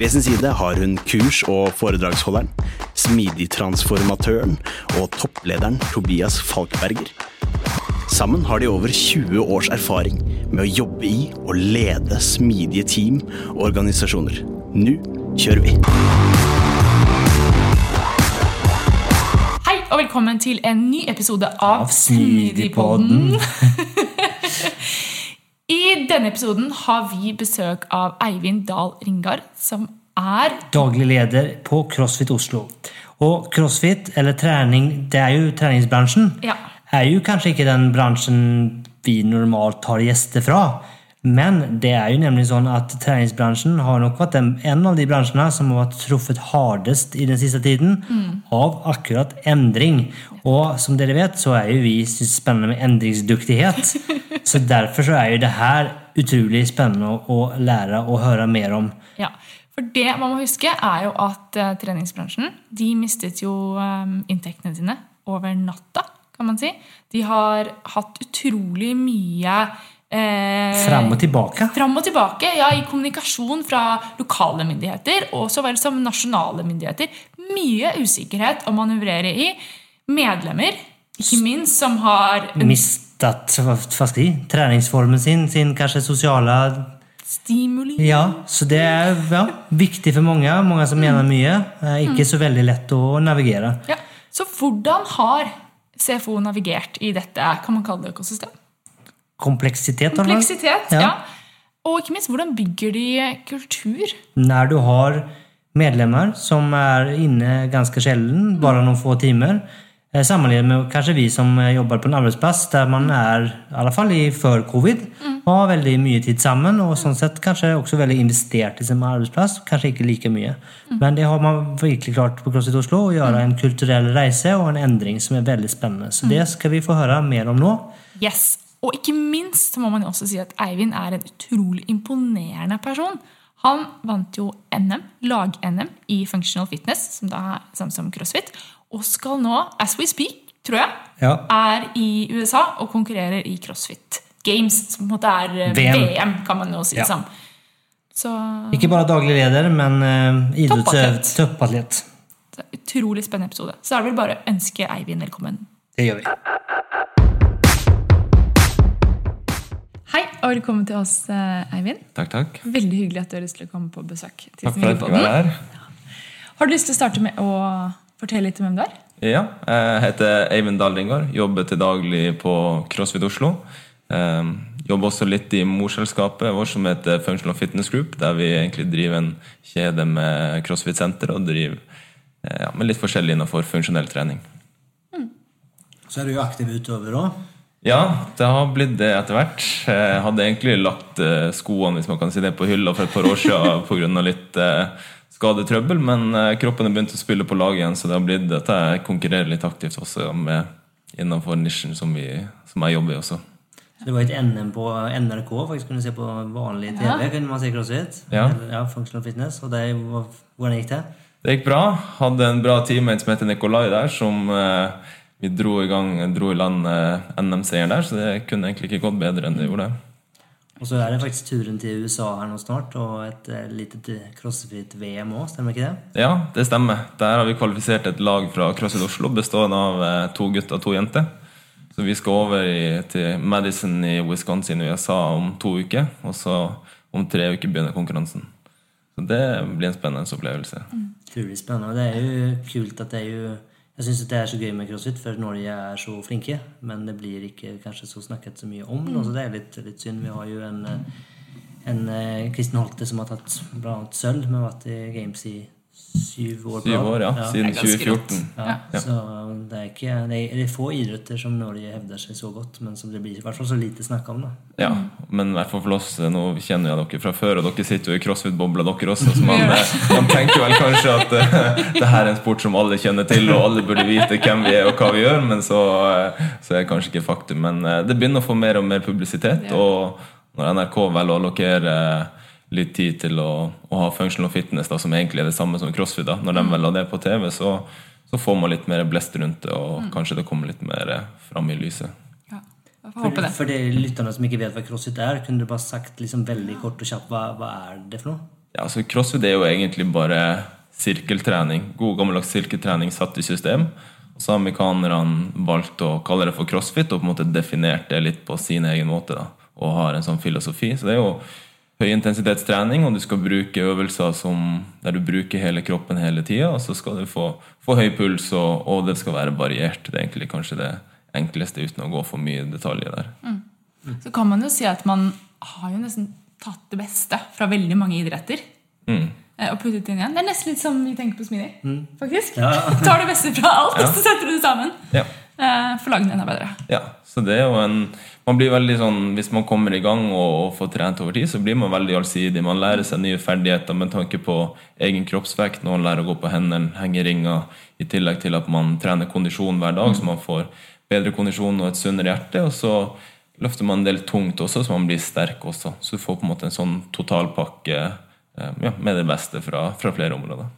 Ved sin side har hun kurs- og foredragsholderen, smidigtransformatøren og topplederen Tobias Falkberger. Sammen har de over 20 års erfaring med å jobbe i og lede smidige team og organisasjoner. Nå kjører vi! Hei og velkommen til en ny episode av Smidigpodden. I denne episoden har vi besøk av Eivind Dahl Ringard, som er Daglig leder på CrossFit Oslo. Og CrossFit, eller trening, det er jo treningsbransjen, Ja. er jo kanskje ikke den bransjen vi normalt tar gjester fra. Men det er jo nemlig sånn at treningsbransjen har nok vært en, av de bransjene som har vært truffet hardest i den siste tiden av akkurat endring. Og som dere vet, så er jo vi spennende med endringsduktighet. så derfor så er jo det her utrolig spennende å lære og høre mer om. Ja, For det man må huske, er jo at uh, treningsbransjen de mistet jo um, inntektene sine over natta, kan man si. De har hatt utrolig mye eh, Fram og tilbake. Fram og tilbake, ja, i kommunikasjon fra lokale myndigheter og så vel som nasjonale myndigheter. Mye usikkerhet å manøvrere i. Medlemmer, ikke minst, som har mistet hva skal jeg treningsformen sin, sin kanskje sosiale stimuli. Ja, så det er ja, viktig for mange. Mange som mener mye. Er ikke så veldig lett å navigere. Ja. Så hvordan har CFO navigert i dette kan man kalle det økosystem? Kompleksitet. Kompleksitet, ja. Ja. Og ikke minst, hvordan bygger de kultur? Når du har medlemmer som er inne ganske sjelden, bare noen få timer, eh, sammenlignet med kanskje vi som eh, jobber på en arbeidsplass der man er, i alle fall i før covid, har veldig mye tid sammen, og sånn sett kanskje også veldig investert i sin arbeidsplass. Kanskje ikke like mye. Men det har man virkelig klart på CrossFit Oslo, å gjøre en kulturell reise og en endring som er veldig spennende. Så det skal vi få høre mer om nå. Yes. Og ikke minst så må man jo også si at Eivind er en utrolig imponerende person. Han vant jo NM, lag-NM i functional fitness, som da er samme som crossfit, og skal nå, as we speak, tror jeg, Ja. er i USA og konkurrerer i crossfit games, som på en måte er eh, VM. VM, kan man jo si Ja. det som. Så Ikke bare daglig leder, men uh, idrettsøv, Toppatlet. toppatlet. utrolig spennende episode. Så da vil jeg bare ønske Eivind velkommen. Det gjør vi. Hei, og velkommen til oss, eh, Eivind. Takk, takk. Veldig hyggelig at du har lyst til å komme på besøk. til Takk for at jeg her. Har du lyst til å starte med å fortelle litt om hvem du er? Ja, jeg heter Eivind Dahlingard. Jobber til daglig på CrossFit Oslo. Eh, jobber også litt i morselskapet vårt som heter Functional Fitness Group, der vi egentlig driver en kjede med CrossFit-senter og driver eh, ja, med litt forskjellig innenfor funksjonell trening. Så er du jo aktiv utover, òg. Ja, det har blitt det etter hvert. Jeg hadde egentlig lagt eh, skoene hvis man kan si det, på hylla for et par år siden pga. litt eh, skadetrøbbel, men eh, kroppen har begynt å spille på lag igjen, så det har blitt at jeg konkurrerer litt aktivt også med, innenfor nisjen som, vi, som jeg jobber i også. Det var et NM på NRK. faktisk kunne se på vanlig TV. Ja. kunne man se CrossFit. Ja. Eller, ja, Functional Fitness. Og det, hvordan gikk det? Det gikk bra. Hadde en bra teammate som heter Nikolai der, som eh, vi dro i gang, dro i land eh, NM-seieren der, så det kunne egentlig ikke gått bedre enn det gjorde. Og så er det faktisk turen til USA her nå snart, og et eh, lite CrossFit-VM òg, stemmer ikke det? Ja, det stemmer. Der har vi kvalifisert et lag fra CrossFit Oslo bestående av eh, to gutter og to jenter. Så vi skal over i, til Madison i Wisconsin i USA om to uker. Og så om tre uker begynner konkurransen. Så det blir en spennende opplevelse. Utrolig spennende. Det er jo kult at det er jo Jeg syns det er så gøy med crossfit, for Norge er så flinke. Men det blir ikke kanskje så snakket så mye om. nå, Så det er litt, litt synd. Vi har jo en, en eh, Kristin Holte som har tatt annet sølv, men vært i Games i syv år. Syv år, ja. Siden Det er ganske 2014. Ja, Så det er, ikke, det er få idretter som Norge hevder seg så godt, men som det blir i hvert fall så lite snakk om. da. Ja, men i hvert fall for oss, nå kjenner jeg dere fra før, og dere sitter jo i crossfit-bobla dere også, så man, eh, man tenker vel kanskje at uh, det her er en sport som alle kjenner til, og alle burde vite hvem vi er og hva vi gjør, men så, uh, så er det kanskje ikke faktum. Men uh, det begynner å få mer og mer publisitet, og når NRK velger å allokere litt tid til å, å ha functional fitness, da, som egentlig er det samme som crossfit, da, når de velger det på TV, så, så får man litt mer blest rundt det, og kanskje det kommer litt mer eh, fram i lyset. Ja, For, for de lytterne som ikke vet hva crossfit er, kunne du bare sagt liksom veldig kort og kjapt hva, hva er det for noe? Ja, altså Crossfit er jo egentlig bare sirkeltrening. God gammeldags sirkeltrening satt i system. Og så har amerikanerne valgt å kalle det for crossfit og på en måte definert det litt på sin egen måte. da, Og har en sånn filosofi. Så det er jo høyintensitetstrening, og du skal bruke øvelser som, der du bruker hele kroppen hele tida. Og så skal du få, få høy puls, og, og det skal være variert. Det er egentlig kanskje det enkleste uten å gå for mye detaljer der. Så kan man jo si at man har jo nesten tatt det beste fra veldig mange idretter. Mm. eh, Og puttet inn igjen. Det er nesten litt som vi tenker på Smidig. faktisk. Ja. Tar det beste fra alt, Ja. og så setter du det sammen. Ja. Eh, den enda bedre. Ja, så det er jo en man blir veldig sånn, Hvis man kommer i gang og, og får trent over tid, så blir man veldig allsidig. Man lærer seg nye ferdigheter med tanke på egen kroppsvekt. Noen lærer å gå på hendene, henge ringer, i tillegg til at man trener kondisjon hver dag, så man får bedre kondisjon og et sunnere hjerte. Og så løfter man en del tungt også, så man blir sterk også. Så du får på en måte en sånn totalpakke eh, ja, med det beste fra, fra flere områder.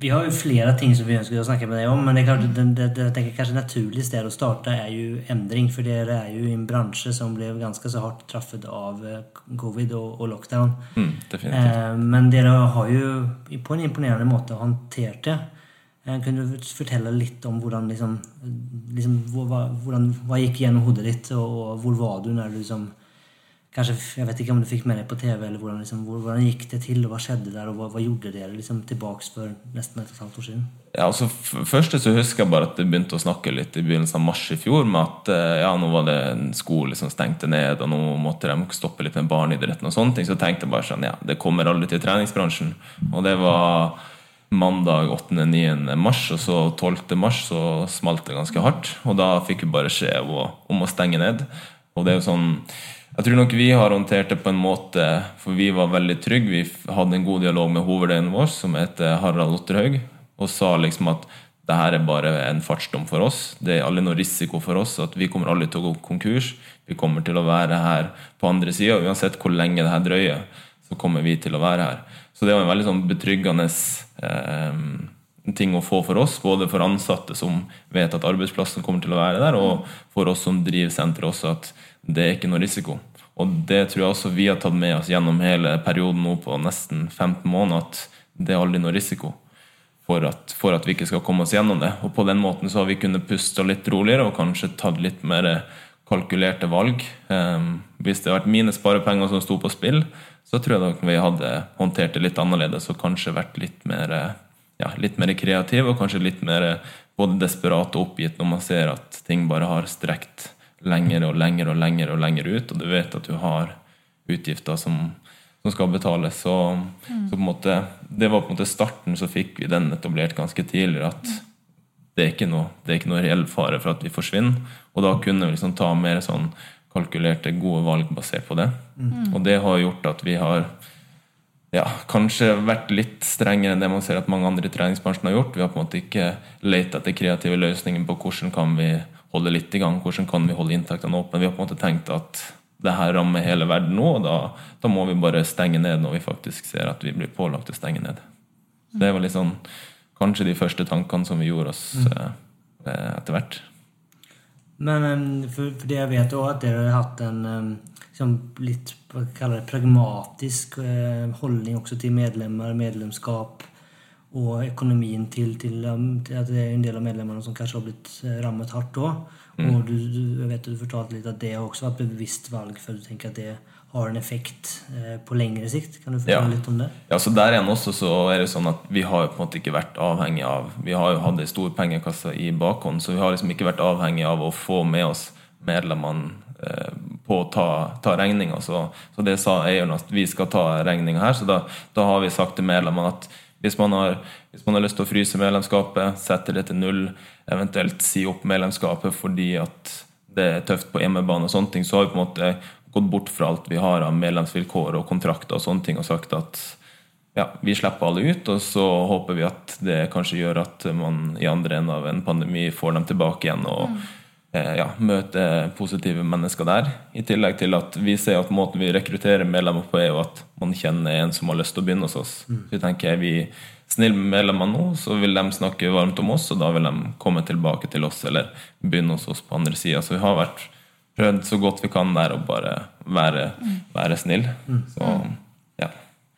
Vi har jo flere ting som vi ønsker å snakke med deg om, men det er klart, det, det, det, jeg tenker kanskje naturlig sted å starte er jo endring, for dere er jo i en bransje som ble ganske så hardt traffet av eh, covid og, og lockdown. Mm. Eh, men dere har jo på en imponerende måte håndtert det. Eh, Kunne du fortelle litt om hvordan, liksom, liksom, hvor- hvordan Hva gikk gjennom hodet ditt, og, og hvor var du når du liksom Kanskje, Jeg vet ikke om du fikk med deg på TV, eller hvordan, liksom, hvordan gikk det til, og hva skjedde der, og hva, hva gjorde dere liksom, tilbake for nesten et og et halvt år siden? Ja, altså Først så husker jeg bare at det begynte å snakke litt i begynnelsen av mars i fjor med at eh, ja, nå var det en skole som stengte ned, og nå måtte de stoppe litt med barneidretten og sånne ting. Så tenkte jeg bare sånn, ja, det kommer aldri til treningsbransjen. Og det var mandag 8.-9. mars, og så 12. mars så smalt det ganske hardt. Og da fikk vi bare skje om å stenge ned. Og det er jo sånn jeg tror nok vi har håndtert det på en måte For vi var veldig trygge. Vi hadde en god dialog med hovedeieren vår, som heter Harald Otterhaug, og sa liksom at det her er bare en fartsdom for oss. Det er aldri noe risiko for oss. at Vi kommer aldri til å gå konkurs. Vi kommer til å være her på andre sida. Uansett hvor lenge det her drøyer, så kommer vi til å være her. Så det var en veldig sånn betryggende eh, ting å få for oss, både for ansatte som vet at arbeidsplassen kommer til å være der, og for oss som driver senteret også, at det er ikke noe risiko. Og det tror jeg også vi har tatt med oss gjennom hele perioden nå på nesten 15 måneder, at det er aldri noe risiko for at, for at vi ikke skal komme oss gjennom det. Og på den måten så har vi kunnet puste litt roligere og kanskje tatt litt mer kalkulerte valg. Um, hvis det hadde vært mine sparepenger som sto på spill, så tror jeg nok vi hadde håndtert det litt annerledes og kanskje vært litt mer, ja, litt mer kreativ og kanskje litt mer både desperat og oppgitt når man ser at ting bare har strekt lenger og lenger og lenger og lenger ut, og du vet at du har utgifter som, som skal betales. Så, så på en måte, det var på en måte starten, så fikk vi den etablert ganske tidligere. at det er ikke noe, det er ikke noe reell fare for at vi forsvinner. Og da kunne vi liksom ta mer sånn kalkulerte, gode valg basert på det. Og det har gjort at vi har ja, kanskje vært litt strengere enn det man ser at mange andre i treningsbransjen har gjort. Vi har på en måte ikke lett etter kreative løsninger på hvordan kan vi holde litt i gang, hvordan kan vi holde inntektene åpne. Vi har på en måte tenkt at det her rammer hele verden nå, og da, da må vi bare stenge ned når vi faktisk ser at vi blir pålagt å stenge ned. Så det var sånn kanskje de første tankene som vi gjorde oss eh, eh, etter hvert. Men em, for, for det jeg vet også at dere har hatt en em, liksom litt hva kaller det, pragmatisk eh, holdning også til medlemmer, medlemskap og økonomien til, til, til at det er en del av medlemmene som kanskje har blitt eh, rammet hardt òg. Og du, du, jeg vet du fortalte litt at det også vært et bevisst valg, for du tenker at det har en effekt eh, på lengre sikt. Kan du Ja. litt om det? Ja, så Der igjen også så er det sånn at vi har på en måte ikke vært avhengig av Vi har jo hatt ei stor pengekasse i bakhånd, så vi har liksom ikke vært avhengig av å få med oss medlemmene på å ta, ta regninga. Så, så det sa eieren at vi skal ta regninga her, så da, da har vi sagt til medlemmene at hvis man, har, hvis man har lyst til å fryse medlemskapet, sette det til null, eventuelt si opp medlemskapet fordi at det er tøft på hjemmebane, og sånne ting, så har vi på en måte gått bort fra alt vi har av medlemsvilkår og kontrakter og sånne ting, og sagt at ja, vi slipper alle ut, og så håper vi at det kanskje gjør at man i andre enden av en pandemi får dem tilbake igjen og eh, ja, møte positive mennesker der. I tillegg til at vi ser at måten vi rekrutterer medlemmer på, er jo at man kjenner en som har lyst til å begynne hos oss. Så vi tenker er vi snille med medlemmene nå, så vil de snakke varmt om oss, og da vil de komme tilbake til oss eller begynne hos oss på andre sida. Så vi har vært prøvd så godt vi kan der å bare være, være snill. Så ja.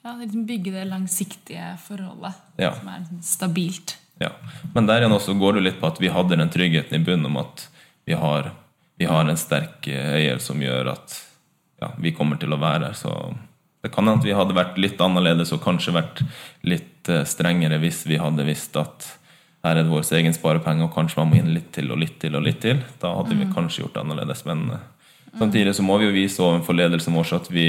Ja, liksom Bygge det langsiktige forholdet Ja. som er liksom stabilt. Ja. Men der igjen også går det litt på at vi hadde den tryggheten i bunnen om at vi har, vi har en sterk eh, eier som gjør at ja, vi kommer til å være her. Så det kan hende at vi hadde vært litt annerledes og kanskje vært litt eh, strengere hvis vi hadde visst at her er det vår egen sparepenge, og kanskje man må inn litt til og litt til og litt til. Da hadde vi kanskje gjort det annerledes. Men eh, samtidig så må vi jo vise overfor ledelsen vår at vi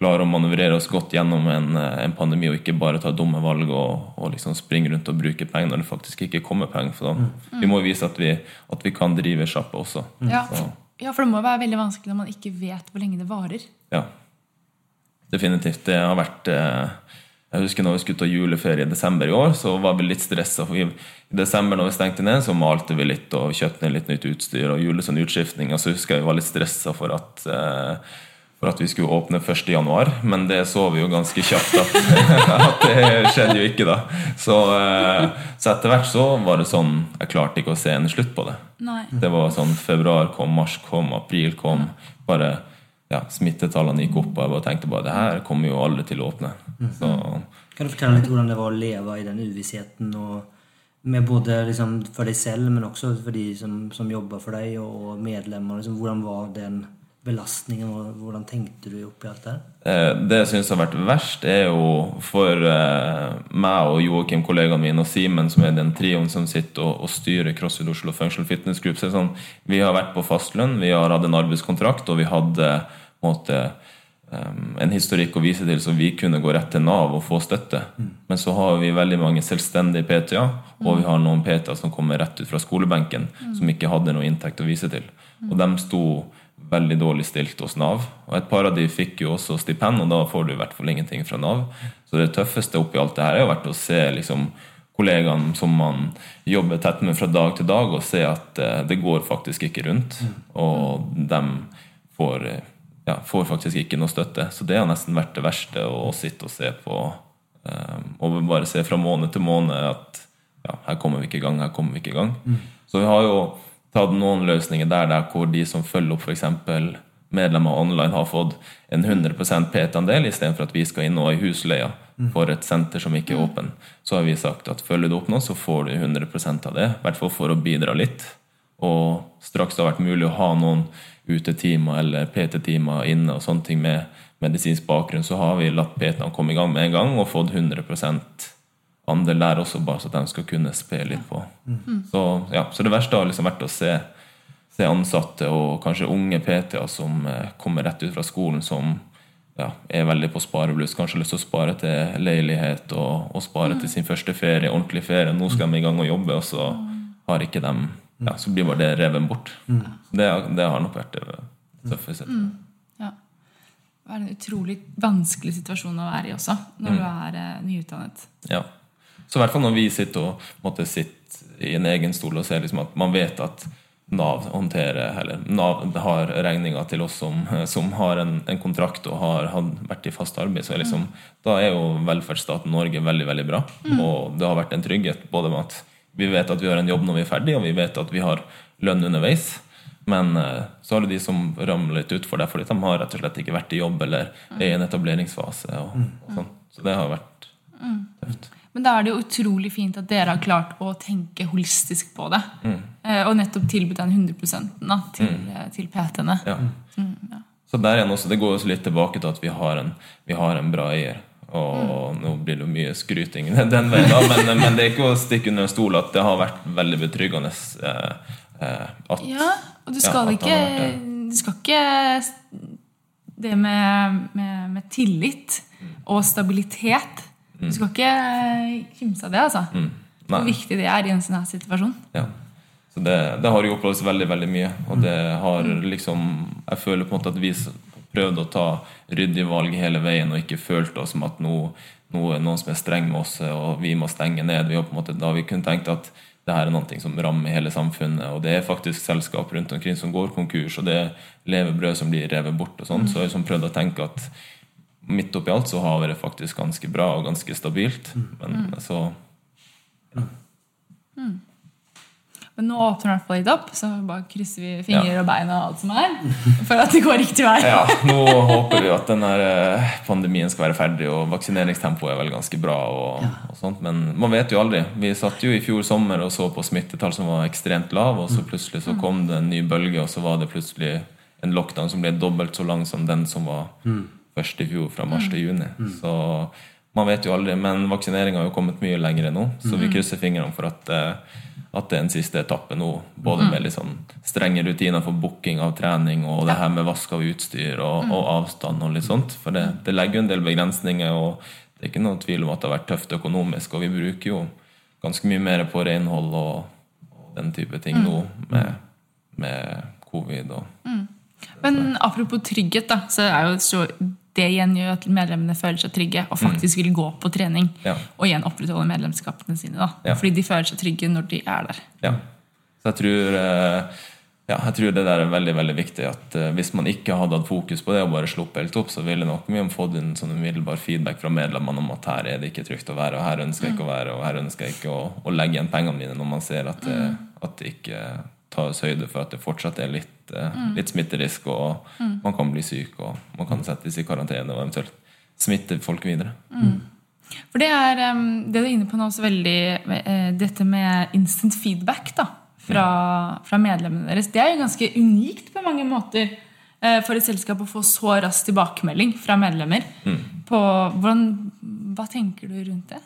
klarer å manøvrere oss godt gjennom en, eh, en pandemi og ikke bare ta dumme valg og, og liksom springe rundt og bruke penger når det faktisk ikke kommer penger. For da, Vi må jo vise at vi, at vi kan drive sjappa også. Ja. Ja, for det må jo være veldig vanskelig når man ikke vet hvor lenge det varer. ja. Definitivt. Det har vært eh, Jeg husker når vi skulle ta juleferie i desember i år, så var vi litt stressa. I desember når vi stengte ned, så malte vi litt og kjøpte ned litt nytt utstyr og jule, sånn utskiftning. Og så husker jeg vi var litt stressa for at eh, for at vi skulle åpne 1. januar, men det så vi jo ganske kjapt at, at det skjedde jo ikke da. Så, eh, så etter hvert så var det sånn Jeg klarte ikke å se en slutt på det. Nei. Det var sånn februar kom, mars kom, april kom. Bare ja, Smittetallene gikk opp, og jeg bare tenkte bare det her kommer jo alle til å åpne. Så Kan du fortelle litt hvordan det var å leve i den uvissheten og med både liksom for deg selv, men også for de som, som jobber for deg, og medlemmer? Liksom, hvordan var den belastningen, og hvordan tenkte du oppi alt det her? Eh, Det jeg syns har vært verst, er jo for eh, meg og Joakim, kollegaen mine, og Simen, som er den trioen som sitter og, og styrer CrossFit Oslo Functional Fitness Group. Så sånn, vi har vært på fastlønn, vi har hatt en arbeidskontrakt, og vi hadde en måte en historikk å vise til, så vi kunne gå rett til Nav og få støtte. Men så har vi veldig mange selvstendige PT-er, og vi har noen PT-er som kommer rett ut fra skolebenken, som ikke hadde noe inntekt å vise til. Og de sto veldig dårlig stilt hos Nav. Og et par av de fikk jo også stipend, og da får du i hvert fall ingenting fra Nav. Så det tøffeste oppi alt det her er jo vært å se liksom kollegaene som man jobber tett med fra dag til dag, og se at eh, det går faktisk ikke rundt. Og de får, eh, ja, får faktisk ikke noe støtte. Så det har nesten vært det verste å sitte og se på. eh, og bare se fra måned til måned at ja, her kommer vi ikke i gang, her kommer vi ikke i gang. Så vi har jo tatt noen løsninger der, der hvor de som følger opp f.eks. medlemmer online, har fått en 100% PT-andel istedenfor at vi skal inn og i husleia for et senter som ikke er åpen. Så har vi sagt at følger du opp nå, så får du 100% av det. I hvert fall for å bidra litt. Og straks det har vært mulig å ha noen utetimer eller PT-timer inne og sånne ting med medisinsk bakgrunn, så har vi latt PT-ene komme i gang med en gang og fått 100 andel der også, bare så de skal kunne spe litt på. Så, ja, så det verste har liksom vært å se, se ansatte og kanskje unge PT-er som eh, kommer rett ut fra skolen, som ja, er veldig på sparebluss. Kanskje har lyst til å spare til leilighet og, og spare til sin første ferie, ordentlig ferie. Nå skal de i gang og jobbe, og så har ikke dem ja, Så blir bare det revet bort. Det, det har nok vært det tøffeste. Ja. Det er en utrolig vanskelig situasjon å være i også, når du er eh, nyutdannet. Ja. Så i hvert fall når vi sitter og måtte sitte i en egen stol og ser liksom at man vet at Nav håndterer, eller Nav har regninga til oss som, som har en, en kontrakt og har, har vært i fast arbeid, så er liksom, da er jo velferdsstaten Norge veldig veldig bra. Og det har vært en trygghet både med at vi vet at vi har en jobb når vi er ferdig, og vi vet at vi har lønn underveis. Men eh, så har det de som ramler litt utfor det fordi de har rett og slett ikke vært i jobb eller er i en etableringsfase. Og, og sånn. Så det har vært tøft. Men da er det jo utrolig fint at dere har klart å tenke holistisk på det. Mm. Og nettopp tilbudt den 100 da, til, mm. til PT-ene. Ja. Så der igjen også, Det går også litt tilbake til at vi har en, vi har en bra eier. Og nå blir det jo mye skryting den veien, da, men, men det er ikke å stikke under en stol at det har vært veldig betryggende eh, eh, at Ja, og du skal ja, ikke Du skal ikke Det med, med, med tillit og stabilitet Du skal ikke kimse av det, altså. Mm. Hvor viktig det er i en sånn her situasjon. Ja. Så det, det har jo opplevd veldig veldig mye. Og det har liksom Jeg føler på en måte at vi prøvde å ta ryddige valg hele veien og ikke følte oss som at nå, nå er noen som er streng med oss, og vi må stenge ned. Vi har på en måte, da har vi kun tenkt at det her er noe som rammer hele samfunnet, og det er faktisk selskap rundt omkring som går konkurs, og det er levebrød som blir revet bort og sånn. Så jeg har liksom prøvd å tenke at midt oppi alt så har vi det faktisk ganske bra og ganske stabilt. Men så Men nå åpner det i hvert fall litt opp, så bare krysser vi fingre og bein og alt som er. For at det går riktig vei. Ja, nå håper vi at denne eh, pandemien skal være ferdig, og vaksineringstempoet er vel ganske bra. Og, og sånt, Men man vet jo aldri. Vi satt jo i fjor sommer og så på smittetall som var ekstremt lave, og så plutselig så kom det en ny bølge, og så var det plutselig en lockdown som ble dobbelt så lang som den som var først i fjor, fra mars til juni. Så man vet jo aldri. Men vaksineringa har jo kommet mye lenger nå, så vi krysser fingrene for at eh, at det er en siste etappe nå, både med litt sånn strenge rutiner for booking av trening og det her med vask av utstyr og, og avstand og litt sånt. For det, det legger jo en del begrensninger, og det er ikke noen tvil om at det har vært tøft økonomisk. Og vi bruker jo ganske mye mer på renhold og, og den type ting nå med, med covid og Men apropos trygghet, da, så er jo så det igjen gjør at medlemmene føler seg trygge og faktisk vil gå på trening. Ja. Og igjen opprettholde medlemskapene sine. da. Ja. Fordi de føler seg trygge når de er der. Ja. Så jeg tror, eh, ja, jeg tror det der er veldig veldig viktig. at eh, Hvis man ikke hadde hatt fokus på det og bare sluppet helt opp, så ville nok mye om fått en sånn umiddelbar feedback fra medlemmene om at her er det ikke trygt å være, og her ønsker jeg ikke å være, og her ønsker jeg ikke å, å legge igjen pengene mine når man ser at det, at det ikke tas høyde for at det fortsatt er litt, mm. litt smitterisk, og man kan bli syk, og man kan settes i karantene og eventuelt smitte folk videre. For det er det du er inne på nå også veldig eh, Dette med instant feedback da, fra, fra medlemmene deres. Det er jo ganske unikt på mange måter eh, for et selskap å få så rask tilbakemelding fra medlemmer. På hvordan, hva tenker du rundt det?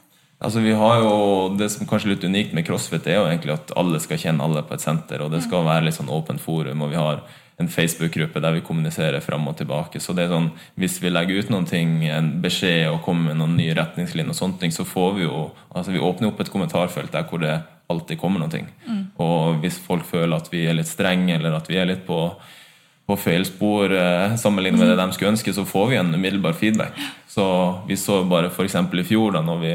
Altså vi har jo, Det som kanskje er litt unikt med CrossFit, er jo egentlig at alle skal kjenne alle på et senter. og Det skal være litt sånn åpent forum. og Vi har en Facebook-gruppe der vi kommuniserer fram og tilbake. så det er sånn, Hvis vi legger ut noen ting, en beskjed og kommer med noen nye retningslinjer, og sånne ting, så får vi jo, altså vi åpner opp et kommentarfelt der hvor det alltid kommer noe. Og hvis folk føler at vi er litt strenge, eller at vi er litt på på feil spor eh, sammenlignet med det de skulle ønske, så får vi en umiddelbar feedback. Så vi så bare f.eks. i fjor, da når vi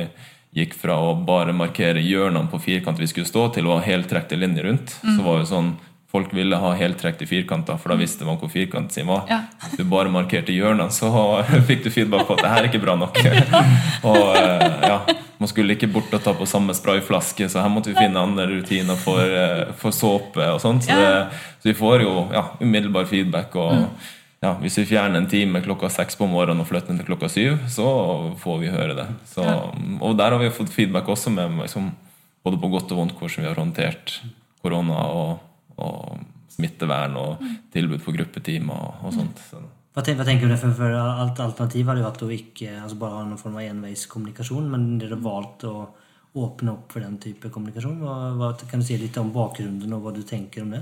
gikk fra å bare markere hjørnene på firkant vi skulle stå, til å ha heltrekte linjer rundt. Så var jo sånn Folk ville ha heltrekte firkanter, for da visste man hvor firkanten sin var. Ja. Hvis du bare markerte hjørnene, så fikk du feedback på at det her er ikke bra nok. og eh, ja, Man skulle ikke bort og ta på samme sprayflaske, så her måtte vi finne andre rutiner for, eh, for såpe og sånt. Så, det, så vi får jo ja, umiddelbar feedback. og ja, Hvis vi fjerner en time klokka seks på morgenen og flytter den til klokka syv, så får vi høre det. Så, og der har vi fått feedback også med liksom, både på godt og vondt hvordan vi har håndtert korona og, og smittevern og tilbud på gruppetimer og, og sånt. Så. Hva, tenker du? For, for alt alternativ hadde jo vært å ikke altså bare ha noen form av enveiskommunikasjon, men dere har valgt å åpne opp for den type kommunikasjon. Hva, hva, kan du si litt om bakgrunnen og hva du tenker om det?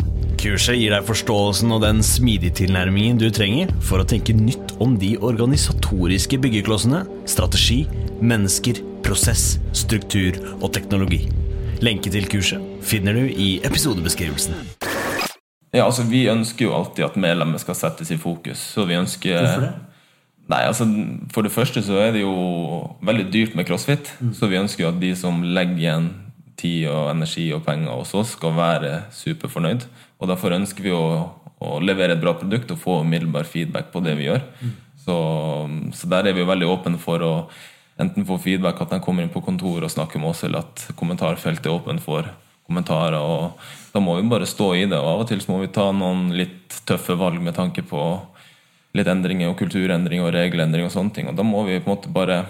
Kurset gir deg forståelsen og den smidige tilnærmingen du trenger for å tenke nytt om de organisatoriske byggeklossene, strategi, mennesker, prosess, struktur og teknologi. Lenke til kurset finner du i episodebeskrivelsen. Ja, altså Vi ønsker jo alltid at medlemmer skal settes i fokus. Så vi ønsker Hvorfor det? Nei, altså For det første så er det jo veldig dyrt med crossfit. Så vi ønsker jo at de som legger igjen tid og energi og penger hos oss, skal være superfornøyd. Og derfor ønsker vi å, å levere et bra produkt og få umiddelbar feedback på det vi gjør. Så, så der er vi veldig åpne for å enten få feedback at de kommer inn på kontoret og snakker med oss, eller at kommentarfeltet er åpent for kommentarer. og Da må vi bare stå i det. og Av og til må vi ta noen litt tøffe valg med tanke på litt endringer og kulturendringer og regelendringer og sånne ting. og Da må vi på en måte bare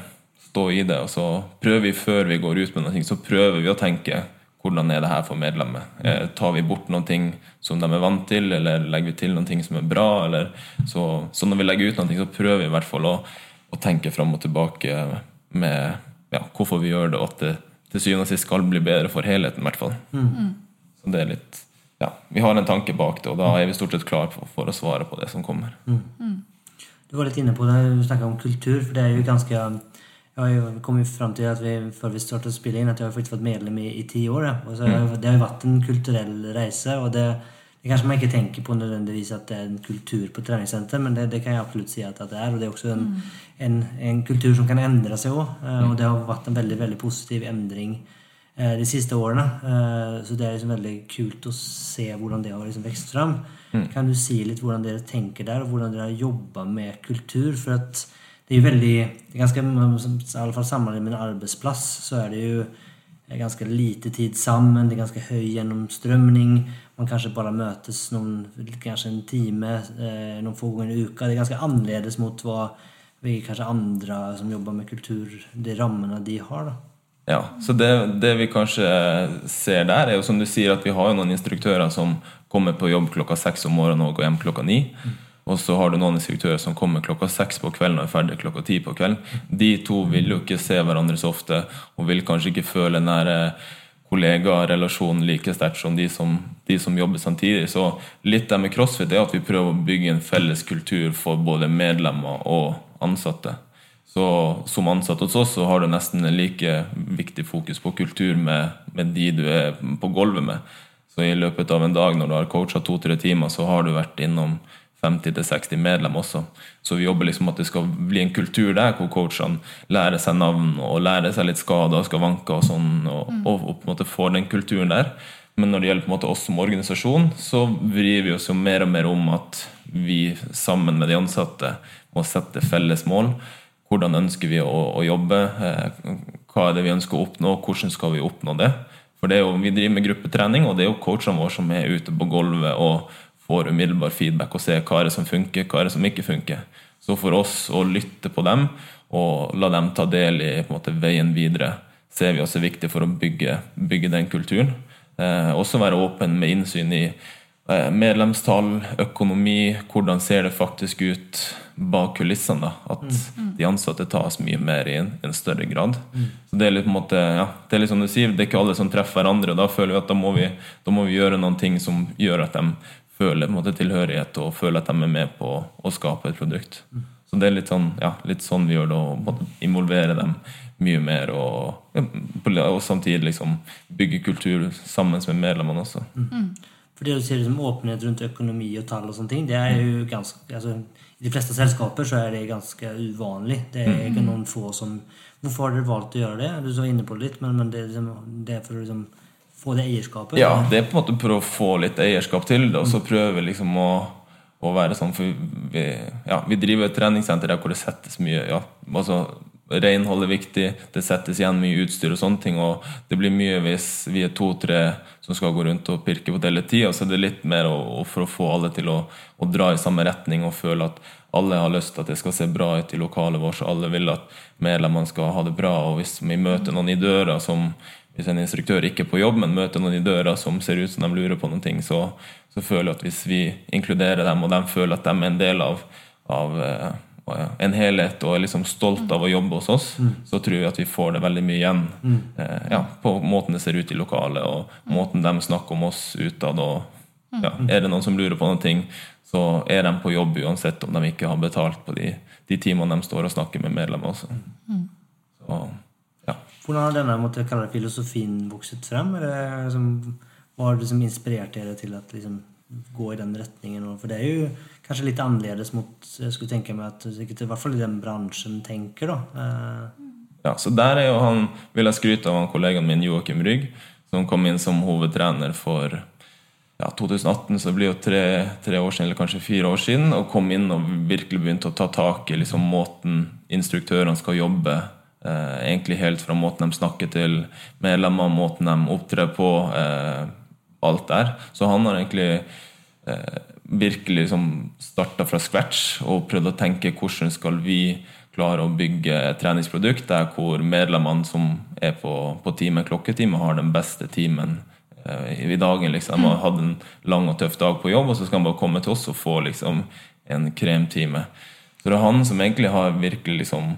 stå i det. Og så prøver vi før vi går ut med noe, så prøver vi å tenke hvordan er det her for medlemmet? Eh, tar vi bort noe som de er vant til, eller legger vi til noe som er bra? Eller, så, så, når vi legger ut noe, så prøver vi i hvert fall å, å tenke fram og tilbake med ja, hvorfor vi gjør det, og at det til syvende og sist skal bli bedre for helheten. I hvert fall. Mm. Så det er litt ja, Vi har en tanke bak det, og da er vi stort sett klare for, for å svare på det som kommer. Mm. Du var litt inne på det, du snakka om kultur, for det er jo ganske jeg har jo fram til at vi, før vi startet å spille inn, at jeg har faktisk vært medlem i, i ti år. Og så, mm. Det har jo vært en kulturell reise. og det, det kanskje man ikke tenker på nødvendigvis at det er en kultur på treningssenter, men det, det kan jeg absolutt si at, det er. Og det er også en, mm. en, en kultur som kan endre seg òg. Eh, mm. Og det har vært en veldig veldig positiv endring eh, de siste årene. Eh, så det er liksom veldig kult å se hvordan det har liksom vokst fram. Mm. Kan du si litt hvordan dere tenker der, og hvordan dere har jobba med kultur? For at det är ju väldigt, ganska, i alla fall sammanhanget med en arbetsplats så är det ju ganska lite tid sammen, det är ganska hög genomströmning, man kanske bara mötes någon, kanske en time, eh, någon få gånger i uka. Det är ganska annerledes mot vad vi kanske andra som jobbar med kultur, de rammene de har. da. Ja, så det, det, vi kanskje ser der, er jo som du sier at vi har jo noen instruktører som kommer på jobb klokka seks om morgenen og går hjem klokka ni. Mm. Og så har du noen instruktører som kommer klokka seks på kvelden og er ferdig klokka ti på kvelden. De to vil jo ikke se hverandre så ofte og vil kanskje ikke føle nære kollegarelasjonen like sterkt som som de som jobber samtidig. Så litt der med crossfit er at vi prøver å bygge en felles kultur for både medlemmer og ansatte. Så Som ansatt hos oss så har du nesten like viktig fokus på kultur med, med de du er på gulvet med. Så i løpet av en dag når du har coacha to-tre timer, så har du vært innom 50-60 medlemmer også. Så vi jobber liksom at det skal bli en kultur der hvor coachene lærer seg navn og lærer seg litt skader og skavanker og sånn, og, mm. og, og, på en måte får den kulturen der. Men når det gjelder på en måte oss som organisasjon, så vrir vi oss jo mer og mer om at vi sammen med de ansatte må sette felles mål. Hvordan ønsker vi å, å jobbe? Eh, hva er det vi ønsker å oppnå? Hvordan skal vi oppnå det? For det er jo, Vi driver med gruppetrening, og det er jo coachene våre som er ute på gulvet og får umiddelbar feedback og ser hva er det som funker, hva er det som ikke funker. Så for oss å lytte på dem og la dem ta del i måte, veien videre, ser vi også er viktig for å bygge, bygge den kulturen. Eh, også være åpen med innsyn i eh, medlemstall, økonomi, hvordan ser det faktisk ut bak kulissene. Da. At mm. de ansatte tas mye mer i en, en større grad. Mm. Så Det er litt på en måte, ja, det er litt som du sier, det er ikke alle som treffer hverandre. og Da føler vi at da må vi, da må vi gjøre noen ting som gjør at de en måte, tilhørighet og føler at de er med på å skape et produkt. Så det er litt sånn, ja, litt sånn vi gjør det, å involvere dem mye mer. Og, og samtidig liksom bygge kultur sammen med medlemmene også. Mm. For det du sier liksom åpenhet rundt økonomi og tall og sånne ting, det er jo ganske altså, I de fleste selskaper så er det ganske uvanlig. Det er ikke noen få som Hvorfor har dere valgt å gjøre det? Du så inne på det litt, men, men det, liksom, det er for å liksom få det eierskapet? Ja, det er på en måte prøve å få litt eierskap til det, og så prøve liksom å, å være sånn For vi, ja, vi driver et treningssenter der hvor det settes mye ja, altså Renhold er viktig, det settes igjen mye utstyr og sånne ting. Og det blir mye hvis vi er to-tre som skal gå rundt og pirke på det hele tida. Så det er litt mer å, for å få alle til å, å, dra i samme retning og føle at alle har lyst til at det skal se bra ut i lokalet vårt, og alle vil at medlemmene skal ha det bra. Og hvis vi møter noen i døra som hvis en instruktør ikke er på jobb, men møter noen i døra som ser ut som de lurer på noen ting, så, så føler jeg at hvis vi inkluderer dem, og de føler at de er en del av, av uh, en helhet og er liksom stolt av å jobbe hos oss, mm. så tror jeg at vi får det veldig mye igjen mm. uh, ja, på måten det ser ut i lokalet, og måten de snakker om oss utad. ja, Er det noen som lurer på noen ting, så er de på jobb uansett om de ikke har betalt på de, de timene de står og snakker med medlemmer også. Mm. Hvordan har denne måtte jeg kalle det, filosofien vokset frem? Eller, liksom, hva har liksom inspirert dere til å liksom, gå i den retningen? For det er jo kanskje litt annerledes mot jeg skulle tenke meg at i hvert fall i den bransjen tenker. da. Eh. Ja, så der er jo han, vil jeg skryte av han kollegaen min Joakim Rygg, som kom inn som hovedtrener for ja, 2018, så det blir jo tre, tre år siden, eller kanskje fire år siden, og kom inn og virkelig begynte å ta tak i liksom, måten instruktørene skal jobbe. Eh, egentlig helt fra måten de snakker til medlemmer, måten de opptrer på. Eh, alt der. Så han har egentlig eh, virkelig liksom starta fra scratch og prøvd å tenke hvordan skal vi klare å bygge et treningsprodukt der hvor medlemmene som er på, på time, klokketime, har den beste timen eh, i dagen. Liksom. De har hatt en lang og tøff dag på jobb, og så skal de bare komme til oss og få liksom, en kremtime. Så det er han som egentlig har virkelig liksom,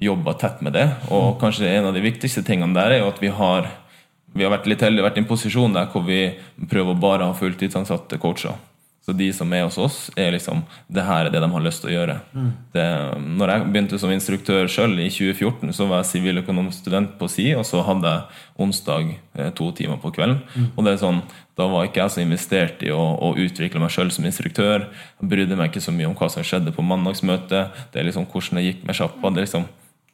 jobba tett med det. Og kanskje en av de viktigste tingene der er jo at vi har vi har vært litt heldige, vært i en posisjon der hvor vi prøver å bare ha fulltidsansatte coacher. Så de som er hos oss, er liksom det her er det de har lyst til å gjøre. Mm. Det, når jeg begynte som instruktør sjøl i 2014, så var jeg siviløkonomstudent på SI, og så hadde jeg onsdag eh, to timer på kvelden. Mm. Og det er sånn, Da var ikke jeg så investert i å, å utvikle meg sjøl som instruktør. Jeg brydde meg ikke så mye om hva som skjedde på mandagsmøtet. Det er liksom hvordan det gikk med sjappa. det er liksom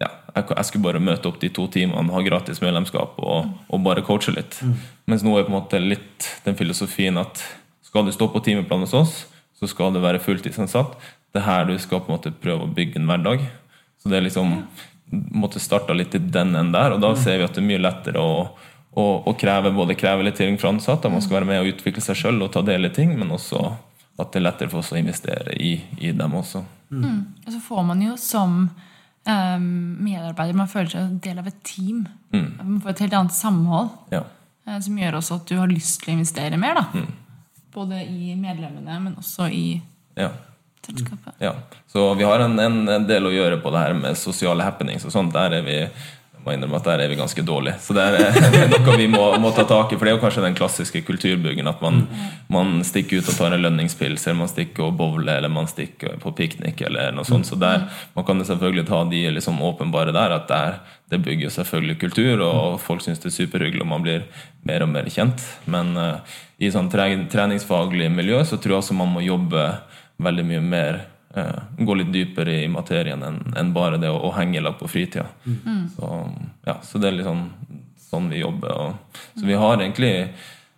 ja, jeg, skulle bare møte opp de to timene, ha gratis medlemskap og, og bare coache litt. Mm. Mens nå er på en måte litt den filosofien at skal du stå på timeplan hos oss, så skal det være fulltidsansatt. Det er her du skal på en måte prøve å bygge en hverdag. Så det er liksom måtte starta litt i den enden der, og da mm. ser vi at det er mye lettere å, å, å kreve både kreve litt fra ansatte, man skal være med og utvikle seg sjøl og ta del i ting, men også at det er lettere for oss å investere i, i dem også. Mm. Og så får man jo som medarbeider. Man føler seg en del av et team. Mm. Man får et helt annet samhold. Ja. Uh, som gjør også at du har lyst til å investere mer. Da. Mm. Både i medlemmene, men også i ja. selskapet. Ja. Så vi har en, en, del å gjøre på det her med sosiale happenings og sånt. Der er vi må innrømme at der er vi ganske dårlige. Så det er noe vi må, må, ta tak i. For det er jo kanskje den klassiske kulturbyggen at man, man stikker ut og tar en lønningspils, eller man stikker og bowler, eller man stikker på piknik, eller noe sånt. Så der, man kan selvfølgelig ta de liksom åpenbare der, at der, det bygger selvfølgelig kultur, og folk syns det er superhyggelig, og man blir mer og mer kjent. Men uh, i sånn treningsfaglig miljø så tror jeg også man må jobbe veldig mye mer eh, gå litt dypere i materien enn en bare det å, henge lag på fritida. Mm. Så, ja, så, det er litt sånn, sånn vi jobber. Og, så vi har egentlig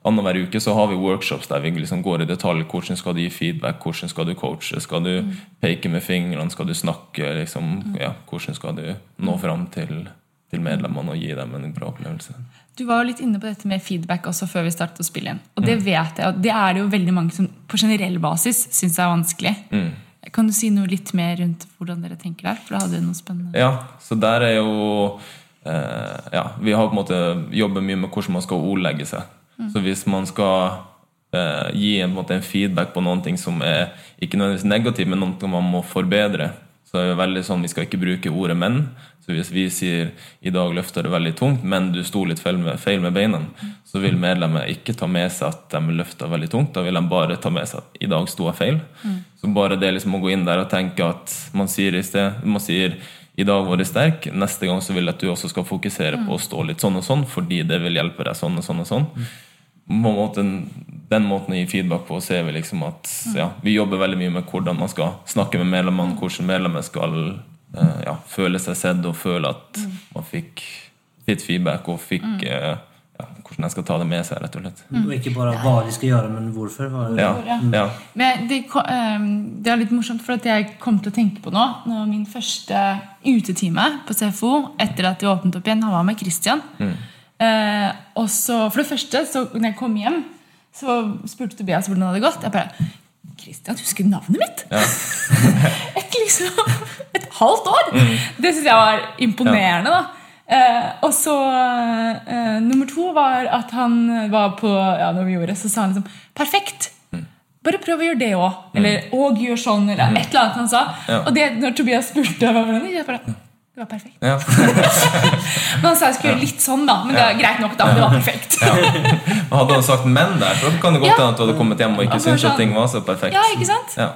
Annenhver uke så har vi workshops der vi liksom går i detalj. Hvordan skal du gi feedback? Hvordan skal du coache? Skal du mm. peke med fingrene? Skal du snakke? Liksom, mm. ja, hvordan skal du nå fram til, til medlemmene og gi dem en bra opplevelse? Du var jo litt inne på dette med feedback også før vi startet å spille igjen. Og det mm. vet jeg, og det er det jo veldig mange som på generell basis syns er vanskelig. Mm. Kan du si noe litt mer rundt hvordan dere tenker der? For da hadde du noe spennende. Ja, så der er jo eh, Ja, vi har på en måte jobbet mye med hvordan man skal ordlegge seg. Mm. Så hvis man skal eh, gi en, en, en, feedback på noen ting som er ikke nødvendigvis negativ, men noe man må forbedre, så er det veldig sånn vi skal ikke bruke ordet 'menn'. Så hvis vi sier 'i dag løfter det veldig tungt', men du sto litt feil med, feil med beina, så vil medlemmet ikke ta med seg at de løfta veldig tungt. Da vil de bare ta med seg at 'i dag sto jeg feil'. Mm. Så bare det liksom å gå inn der og tenke at man sier i sted man sier i dag var det sterk, neste gang så vil jeg at du også skal fokusere på å stå litt sånn og sånn, fordi det vil hjelpe deg sånn og sånn og sånn. Måten, den måten å gi feedback på ser vi liksom at ja, vi jobber veldig mye med hvordan man skal snakke med medlemmene, hvordan medlemmer skal ja, føle seg sett og føle at man fikk litt feedback og fikk uh, ja, hvordan jeg skal ta det med seg, rett og slett. Mm. Og ikke bare hva de skal gjøre, men hvorfor. Ja, ja. Men det, ehm, det, er litt morsomt, for at jeg kom til å tenke på nå når Min første utetime på CFO etter at det åpnet opp igjen, han var med Christian. Mm. Eh, og så, For det første, så når jeg kom hjem, så spurte Tobias hvordan det hadde gått. Jeg bare Christian husker navnet mitt! Ja. et, liksom, et halvt år! Mm. Det syns jeg var imponerende. da Eh, og så eh, Nummer to var at han var på Ja, når vi gjorde det, så sa han liksom Perfekt! Mm. Bare prøv å gjøre det òg. Eller mm. og gjør sånn, eller mm. et eller annet han sa. Ja. Og det, når Tobias spurte var jeg bare det var perfekt. Ja. men han sa jeg skulle gjøre litt sånn, da. Men det er greit nok, da. Det var perfekt. ja. Hadde han sagt 'men' der, så kan det godt hende at du hadde kommet hjem og ikke syntes at sånn- ting var så perfekt. Ja, ikke sant? Ja.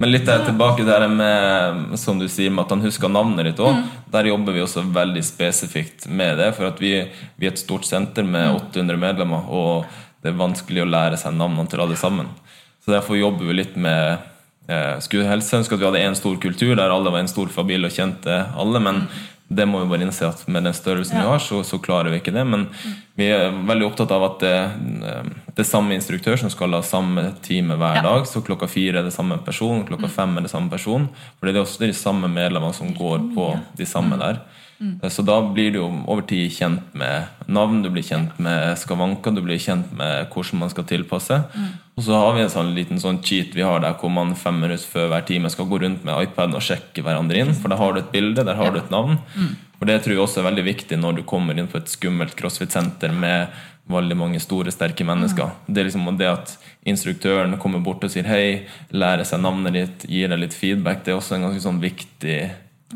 Men litt der, tilbake der med som du sier, med at han husker navnet ditt òg. Mm. Der jobber vi også veldig spesifikt med det. For at vi, vi er et stort senter med 800 mm. medlemmer, og det er vanskelig å lære seg navnene til alle sammen. Så derfor jobber vi litt med Skulle helst ønske at vi hadde én stor kultur der alle var en stor familie og kjente alle. Men Det må vi bare innse at med den størrelsen vi har, så, så klarer vi ikke det. Men vi er veldig opptatt av at det, eh, det er samme instruktør som skal ha samme time hver Ja. dag. Så klokka fire er det samme person, klokka fem er det samme person. For det er også de samme medlemmene som går på de samme der. Mm. Så da blir du jo over tid kjent med navn, du blir kjent med skavanker, du blir kjent med hvordan man skal tilpasse. Og så har vi en sånn liten sånn cheat vi har der hvor man fem minutter før hver time skal gå rundt med iPaden og sjekke hverandre inn. For der har du et bilde, der har du et navn. For det tror jeg også er veldig viktig når du kommer inn på et skummelt crossfit-senter med veldig mange store, sterke mennesker. Det er liksom det at instruktøren kommer bort og sier hei, lærer seg navnet ditt, gir deg litt feedback, det er også en ganske sånn viktig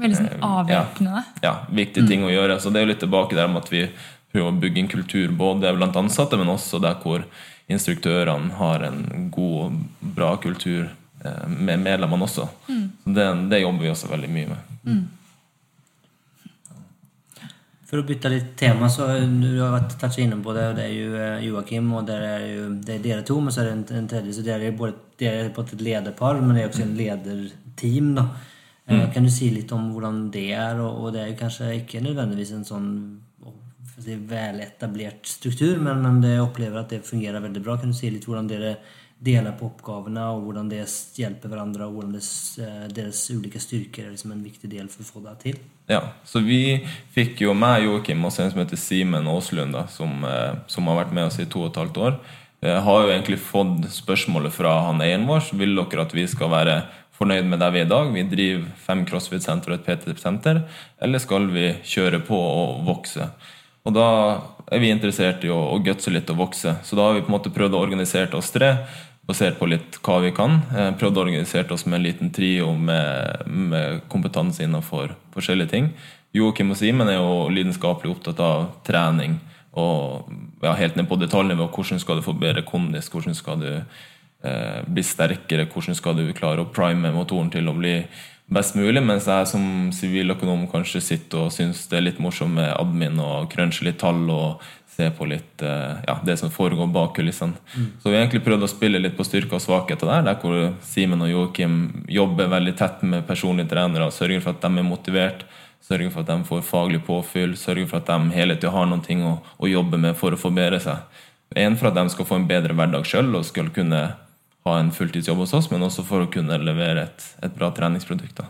Veldig sånn Eh, avvæpnende. ja, viktig ting å gjøre. Så det er jo litt tilbake der med at vi prøver å bygge en kultur både blant ansatte, men også der hvor instruktørene har en god bra kultur eh, med medlemmene også. Så det, det jobber vi også veldig mye med. For å bytte litt tema så du har vært touchat innom på det och det er ju eh, Joakim og det er jo det er dere to men så er det en, en tredje så det er, både dere er på et lederpar men det er også en lederteam da. Mm. Kan du si litt om hvordan det er og, og det er jo kanskje ikke nødvendigvis en sånn si, veletablert struktur men men det opplever at det fungerer veldig bra. Kan du si litt hvordan dere deler på oppgavene og hvordan det hjelper hverandre og hvordan eh, deres ulike styrker er liksom en viktig del for å få det til? Ja, så vi fikk jo meg, Joakim, og en som heter Simen Aaslund, som, eh, som har vært med oss i to og et halvt år, Jeg har jo egentlig fått spørsmålet fra han eieren vår vil dere at vi skal være fornøyd med der vi er i dag. Vi driver fem CrossFit-senter og et PT-senter. Eller skal vi kjøre på og vokse? Og da er vi interessert i å, å gutse litt og vokse. Så da har vi på en måte prøvd å organisere oss tre, basert på litt hva vi kan. Eh, prøvd å organisere oss med en liten trio med, med kompetanse innenfor forskjellige ting. Joakim og Simen er jo lidenskapelig opptatt av trening. Og ja, helt ned på detaljnivå. Hvordan skal du få bedre kondis? Hvordan skal du eh, bli sterkere? Hvordan skal du klare å prime motoren til å bli best mulig? Mens jeg som siviløkonom kanskje sitter og syns det er litt morsomt med admin og crunche litt tall og se på litt eh, ja, det som foregår bak kulissene. Så vi har egentlig prøvd å spille litt på styrker og svakheter der, der hvor Simen og Joakim jobber veldig tett med personlige trenere og sørger for at de er motivert. Sørger for at de får faglig påfyll, sørger for at de hele tida har noe å, å jobbe med for å forbedre seg. En for at de skal få en bedre hverdag sjøl og skal kunne ha en fulltidsjobb hos oss, men også for å kunne levere et, et bra treningsprodukt. Da.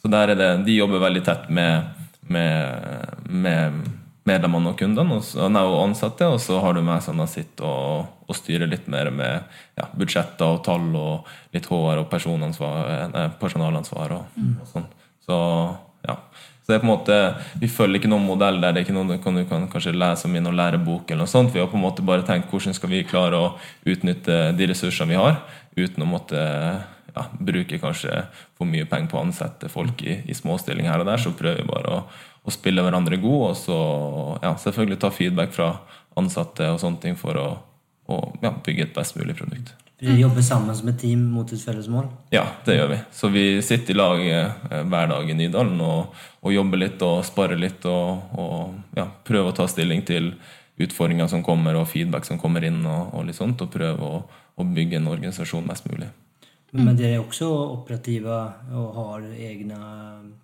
Så der er det, De jobber veldig tett med, med, med medlemmene og kundene og, ansatte, og så har du meg som sitter og, og styrer litt mer med ja, budsjetter og tall og litt HR og personansvar, nei, personalansvar og, og sånn. Så ja. Så det er på en måte, Vi følger ikke noen modell der det er ikke noe du kan, kanskje lese om i noen lærebok. eller noe sånt. Vi har på en måte bare tenkt hvordan skal vi klare å utnytte de ressursene vi har, uten å måtte ja, bruke kanskje for mye penger på å ansette folk i, i småstilling her og der. Så prøver vi bare å, å spille hverandre gode, og så ja, selvfølgelig ta feedback fra ansatte og sånne ting for å, å ja, bygge et best mulig produkt. For dere jobber sammen som et team mot et felles mål? Ja, det gjør vi. Så vi sitter i lag eh, hver dag i Nydalen og, og jobber litt og sparer litt og, og ja, prøver å ta stilling til utfordringer som kommer og feedback som kommer inn og, og litt sånt, og prøve å, å bygge en organisasjon mest mulig. Men dere er også operative og har egne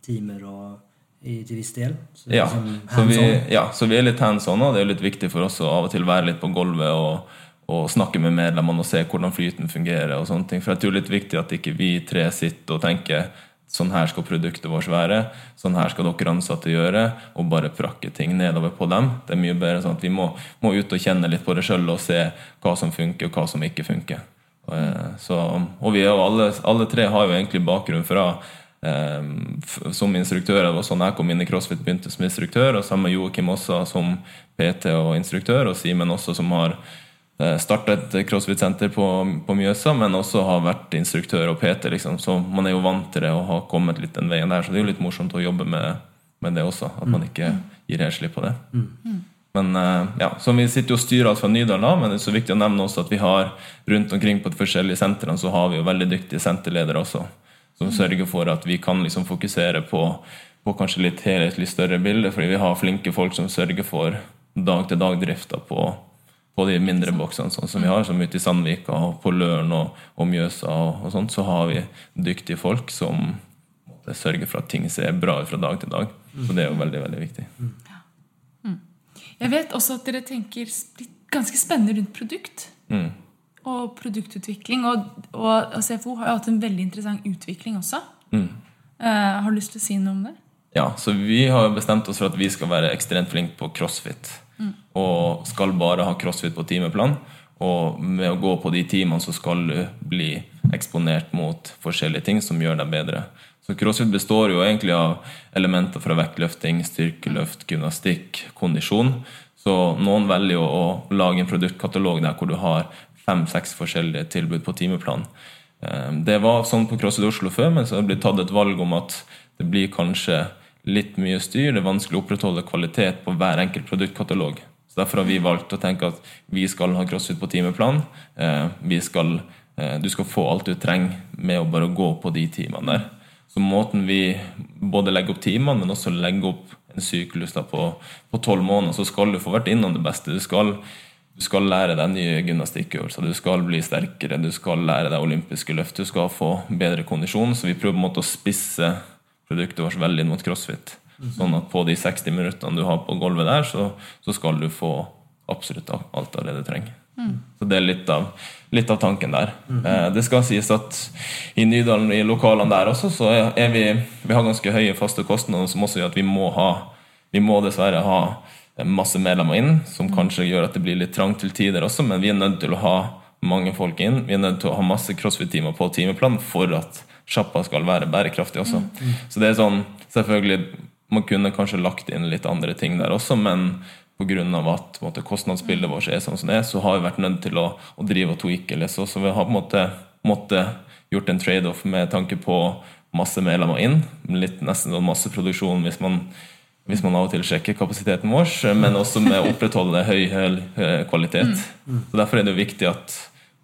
timer og, i, til viss del? Så Ja, liksom så vi, ja, så vi er litt hands on, og det er litt viktig for oss å av og til være litt på gulvet og, og snakke med medlemmene og se hvordan flyten fungerer. og sånne ting. For jeg tror det er litt viktig at ikke vi tre sitter og tenker sånn her skal produktet vårt være, sånn her skal dere ansatte gjøre, og bare prakke ting nedover på dem. Det er mye bedre sånn at vi må, må ut og kjenne litt på det sjøl og se hva som funker, og hva som ikke funker. Og, Så, og vi er jo alle, alle tre har jo egentlig bakgrunn fra eh, som instruktør. Det var sånn jeg kom inn i CrossFit, begynte som instruktør, og sammen med Joakim også som PT og instruktør, og Simen også som har starta et crossfit-senter på, på Mjøsa, men også har vært instruktør og PT. Liksom. Så man er jo vant til det og har kommet litt den veien der. Så det er jo litt morsomt å jobbe med, med det også. At man ikke gir helt slipp på det. Men eh, ja, så Vi sitter jo og styrer alt fra Nydalen av, men det er så viktig å nevne også at vi har rundt omkring på de forskjellige sentrene så har vi jo veldig dyktige senterledere også. Som sørger for at vi kan liksom fokusere på, på kanskje litt helhetlig større bilde. Fordi vi har flinke folk som sørger for dag-til-dag-drifta på på de mindre boksene sånn som vi har, som ute i Sandvika og på Løren og, og Mjøsa, og, og sånt, så har vi dyktige folk som måtte sørge for at ting ser bra ut fra dag til dag. Så det er jo veldig, veldig viktig. Jeg vet også at dere tenker ganske spennende rundt produkt. Mm. Og produktutvikling. Og, og CFO har jo hatt en veldig interessant utvikling også. Mm. Uh, har du lyst til å si noe om det? Ja, så vi har bestemt oss for at vi skal være ekstremt flinke på crossfit. Og skal bare ha crossfit på timeplan. Og med å gå på de timene så skal du bli eksponert mot forskjellige ting som gjør deg bedre. Så crossfit består jo egentlig av elementer fra vektløfting, styrkeløft, gymnastikk, kondisjon. Så noen velger jo å lage en produktkatalog der hvor du har fem-seks forskjellige tilbud på timeplan. Eh, Det var sånn på CrossFit Oslo før, men så har det blitt tatt et valg om at det blir kanskje litt mye styr. Det er vanskelig å opprettholde kvalitet på hver enkelt produktkatalog. Så Derfor har vi valgt å tenke at vi skal ha CrossFit på timeplan. Eh, skal, eh, du skal få alt du trenger med å bare gå på de timene der. Så måten vi både legger opp timene, men også legger opp en syklus på tolv måneder, så skal du få vært innom det beste. Du skal, du skal lære deg nye gymnastikkøvelser, du skal bli sterkere, du skal lære deg olympiske løft, du skal få bedre kondisjon. Så vi prøver på en måte å spisse produktet vårt veldig inn mot crossfit. Sånn at på de 60 minuttene du har på gulvet der, så, så skal du få absolutt alt av det du trenger. Så det er litt av, litt av tanken der. Eh, det skal sies at i Nydalen, i lokalene der også, så er vi Vi har ganske høye faste kostnader, som også gjør at vi må ha Vi må dessverre ha masse medlemmer inn, som kanskje gjør at det blir litt trangt til tider også, men vi er nødt til å ha mange folk inn. Vi er nødt til å ha masse crossfit-timer på timeplan for at sjappa skal være bærekraftig også. Så det er sånn Selvfølgelig, man kunne kanskje lagt inn litt andre ting der også, men pga. at måte, kostnadsbildet vårt er sånn som det er, så har vi vært nødt til å, å drive og tweake litt. Så, så vi har på en måte måttet gjort en trade-off med tanke på masse medlemmer inn. Litt nesten sånn masseproduksjon hvis man, hvis man av og til sjekker kapasiteten vår, men også med å opprettholde høy, høy kvalitet. Så Derfor er det jo viktig at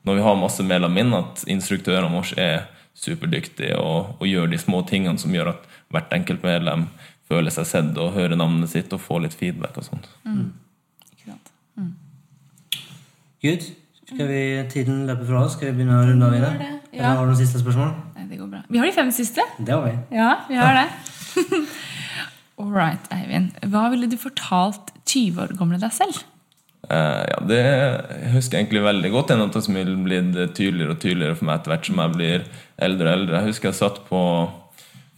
når vi har masse medlemmer inn, at instruktørene våre er superdyktige og, og gjør de små tingene som gjør at hvert enkelt medlem føler seg sett og hører navnet sitt og får litt feedback og sånt. Ikke sant? Good. Skal vi, tiden løper fra oss. Skal vi begynne å runde av i det? ja. Eller har du noen siste spørsmål? Nei, det går bra. Vi har de fem siste. Det har vi. Ja, vi har det. All right, Eivind. Hva ville du fortalt 20 år gamle deg selv? Uh, ja, Det husker jeg egentlig veldig godt. Det er noe som vil bli tydeligere og tydeligere for meg etter hvert som jeg blir eldre og eldre. Jeg husker jeg satt på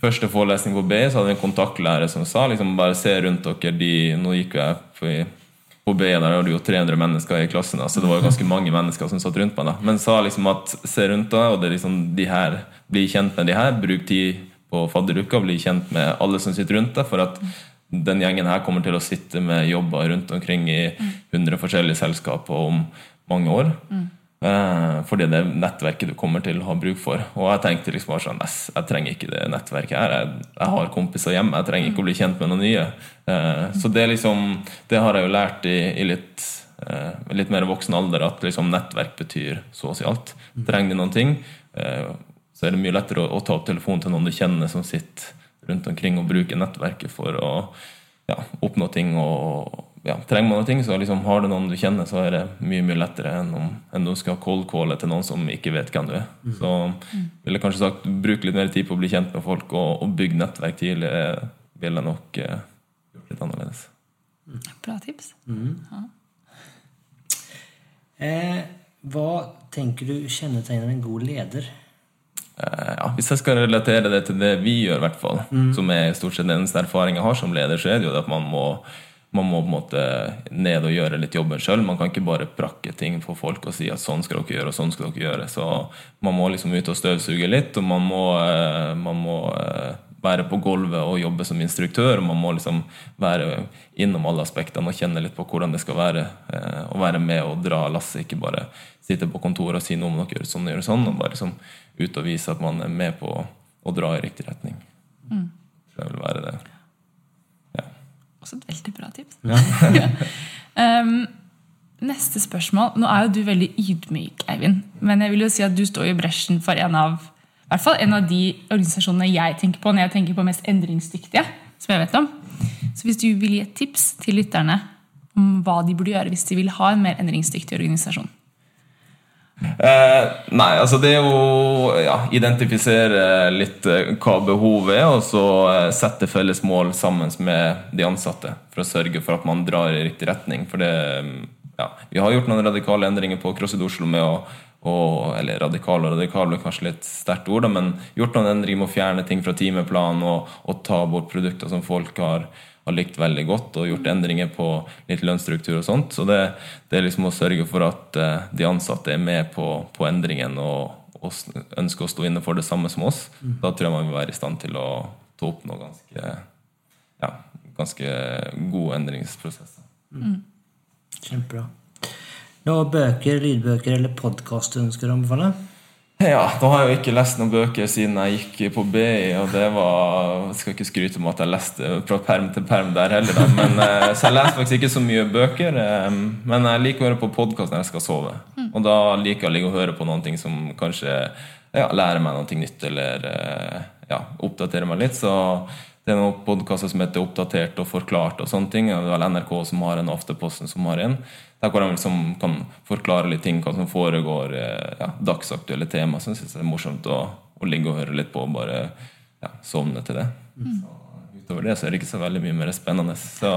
første forelesning på BI, så hadde vi en kontaktlærer som sa liksom bare se rundt dere. De, nå gikk jeg på, på BI, der var det jo 300 mennesker i klassen, så det var jo ganske mange mennesker som satt rundt meg. da. Men sa liksom at se rundt deg, og det er liksom de her, bli kjent med de her. Bruk tid på fadderuka, bli kjent med alle som sitter rundt deg. for at den gjengen her kommer til å sitte med jobber rundt omkring i 100 forskjellige selskaper om mange år. Eh, fordi det er nettverket du kommer til å ha bruk for. Og jeg tenkte liksom bare sånn "Ass, Jeg trenger ikke det nettverket her. Jeg, jeg har kompiser hjemme. Jeg trenger ikke å bli kjent med noen nye. Eh, så det liksom Det har jeg jo lært i, i litt eh, litt mer voksen alder at liksom nettverk betyr så å si alt. Trenger du noen ting, eh, så er det mye lettere å, å ta opp telefonen til noen du kjenner som sitter rundt omkring og bruker nettverket for å ja, oppnå ting. og ja, Trenger man noe ting, så liksom har du noen du kjenner, så er det mye mye lettere enn om enn du skal cold-calle til noen som ikke vet hvem du er. Så ville jeg kanskje sagt bruk litt mer tid på å bli kjent med folk og, og bygge nettverk tidlig. Ville jeg nok eh, gjort litt annerledes. Bra tips. Eh, hva tenker du kjennetegner en god leder? Eh, ja, hvis jeg skal relatere det til det vi gjør, i hvert fall, som er stort sett den eneste erfaringen jeg har som leder, så er det jo det at man må, man må på en måte ned og gjøre litt jobben sjøl. Man kan ikke bare prakke ting for folk og si at sånn skal dere gjøre, og sånn skal dere gjøre. Så man må liksom ut og støvsuge litt, og man må, eh, man må eh, være på gulvet og jobbe som instruktør. og Man må liksom være innom alle aspektene og kjenne litt på hvordan det skal være eh, å være med og dra lasset. Ikke bare sitte på kontoret og si noe om dere gjør sånn og gjør sånn, og bare liksom ut og vise at man er med på å dra i riktig retning. Så det vil være det. Ja. Også et veldig bra tips. um, neste spørsmål. Nå er jo du veldig ydmyk, Eivind. Men jeg vil jo si at du står i bresjen for en av i hvert fall en av de organisasjonene jeg tenker på når jeg tenker på mest endringsdyktige. som jeg vet om. Så hvis du vil gi et tips til lytterne om hva de burde gjøre hvis de vil ha en mer endringsdyktig organisasjon, Eh, nei, altså det er jo ja, identifisere litt eh, hva behovet er, og så eh, sette felles mål sammen med de ansatte for å sørge for at man drar i riktig retning. For det ja, Vi har gjort noen radikale endringer på CrossFit Oslo med å og, eller radikal og radikal blir kanskje litt sterkt ord, men gjort noen endringer med å fjerne ting fra timeplanen og, og ta bort produkter som folk har, har likt veldig godt, og gjort endringer på litt lønnsstruktur og sånt. Så det, det er liksom å sørge for at uh, de ansatte er med på, på endringen og, og, ønsker å stå inne for det samme som oss. Mm. Da tror jeg man vil være i stand til å ta opp noe ganske, ja, ganske gode endringsprosesser. Mm. Kjempebra. Noen bøker, lydbøker eller podkast du ønsker å anbefale? Ja, da har jeg jo ikke lest noen bøker siden jeg gikk på BI, og det var Jeg skal ikke skryte om at jeg leste fra perm til perm der heller, da. Men, eh, så jeg leser faktisk ikke så mye bøker. Eh, men jeg liker å høre på podkast når jeg skal sove. Mm. Og da liker jeg å ligge og høre på noen ting som kanskje ja, lærer meg noe nytt, eller eh, ja, oppdaterer meg litt. Så det er noen podkaster som heter Oppdatert og forklart og sånne ting. Det er vel NRK som har en, og Aftenposten som har en. Der hvor de liksom kan forklare litt ting, hva som foregår, eh, ja, dagsaktuelle tema. Så jeg synes det er morsomt å, å, ligge og høre litt på og bare ja, sovne til det. Mm. Så, utover det så er det ikke så veldig mye mer spennende. Så,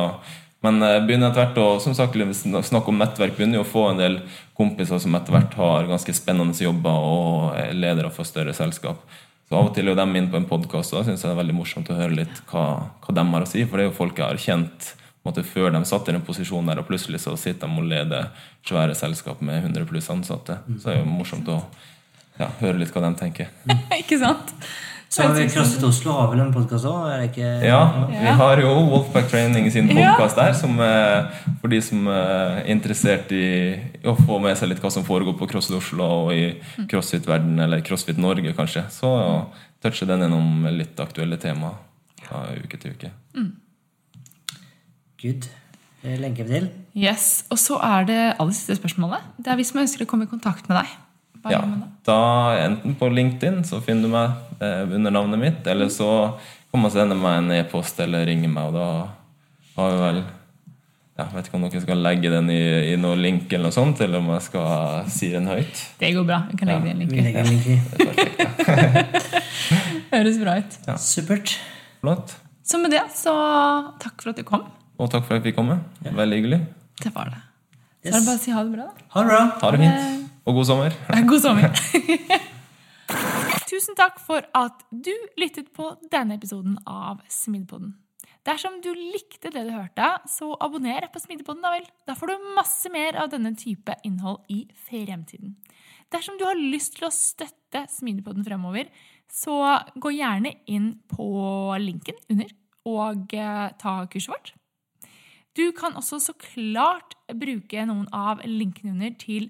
men eh, begynner etter hvert å som sagt, snakke om nettverk. Begynner jo å få en del kompiser som etter hvert har ganske spennende jobber og er ledere for større selskap. Så av og til er jo de inne på en podkast, og da syns jeg det er veldig morsomt å høre litt hva, hva de har å si. For det er jo folk jeg har kjent måte, før de satt i den posisjonen der, og plutselig så sitter de og leder svære selskap med 100 pluss ansatte. Så det er jo morsomt å ja, høre litt hva de tenker. ikke sant? Så CrossFit Oslo har vel en podkast òg? Ja, vi har jo Wolfpack Training sin podkast der. Som, for de som er interessert i å få med seg litt hva som foregår på CrossFit Oslo og i CrossFit-verden, eller CrossFit Norge, kanskje. Så toucher den gjennom litt aktuelle tema fra uke til uke. Mm. Good. Lenker vi til? Yes. Og så er det aller siste spørsmålet. Det er vi som ønsker å komme i kontakt med deg. Ja, da Enten på LinkedIn, så finner du meg eh, under navnet mitt, eller så kan man sende meg en e-post eller ringe meg, og da har vi vel ja, vet ikke om dere skal legge den i, i noen link, eller noe sånt, eller om jeg skal si den høyt. Det går bra. Vi kan legge ja. den i en link. Høres bra ut. Ja. Supert. Flott. Så med det, så takk for at du kom. Og takk for at jeg fikk komme. Ja. Veldig hyggelig. Det var det. Så er det bare å si ha det bra, da. Ha det bra. Ha det fint. Og god sommer. God sommer. Tusen takk for at du lyttet på denne episoden av Smidpodden. Dersom du likte det du hørte, så abonner på Smidepodden. Da vel. Da får du masse mer av denne type innhold i fremtiden. Dersom du har lyst til å støtte Smidepodden fremover, så gå gjerne inn på linken under og eh, ta kurset vårt. Du kan også så klart bruke noen av linkene under til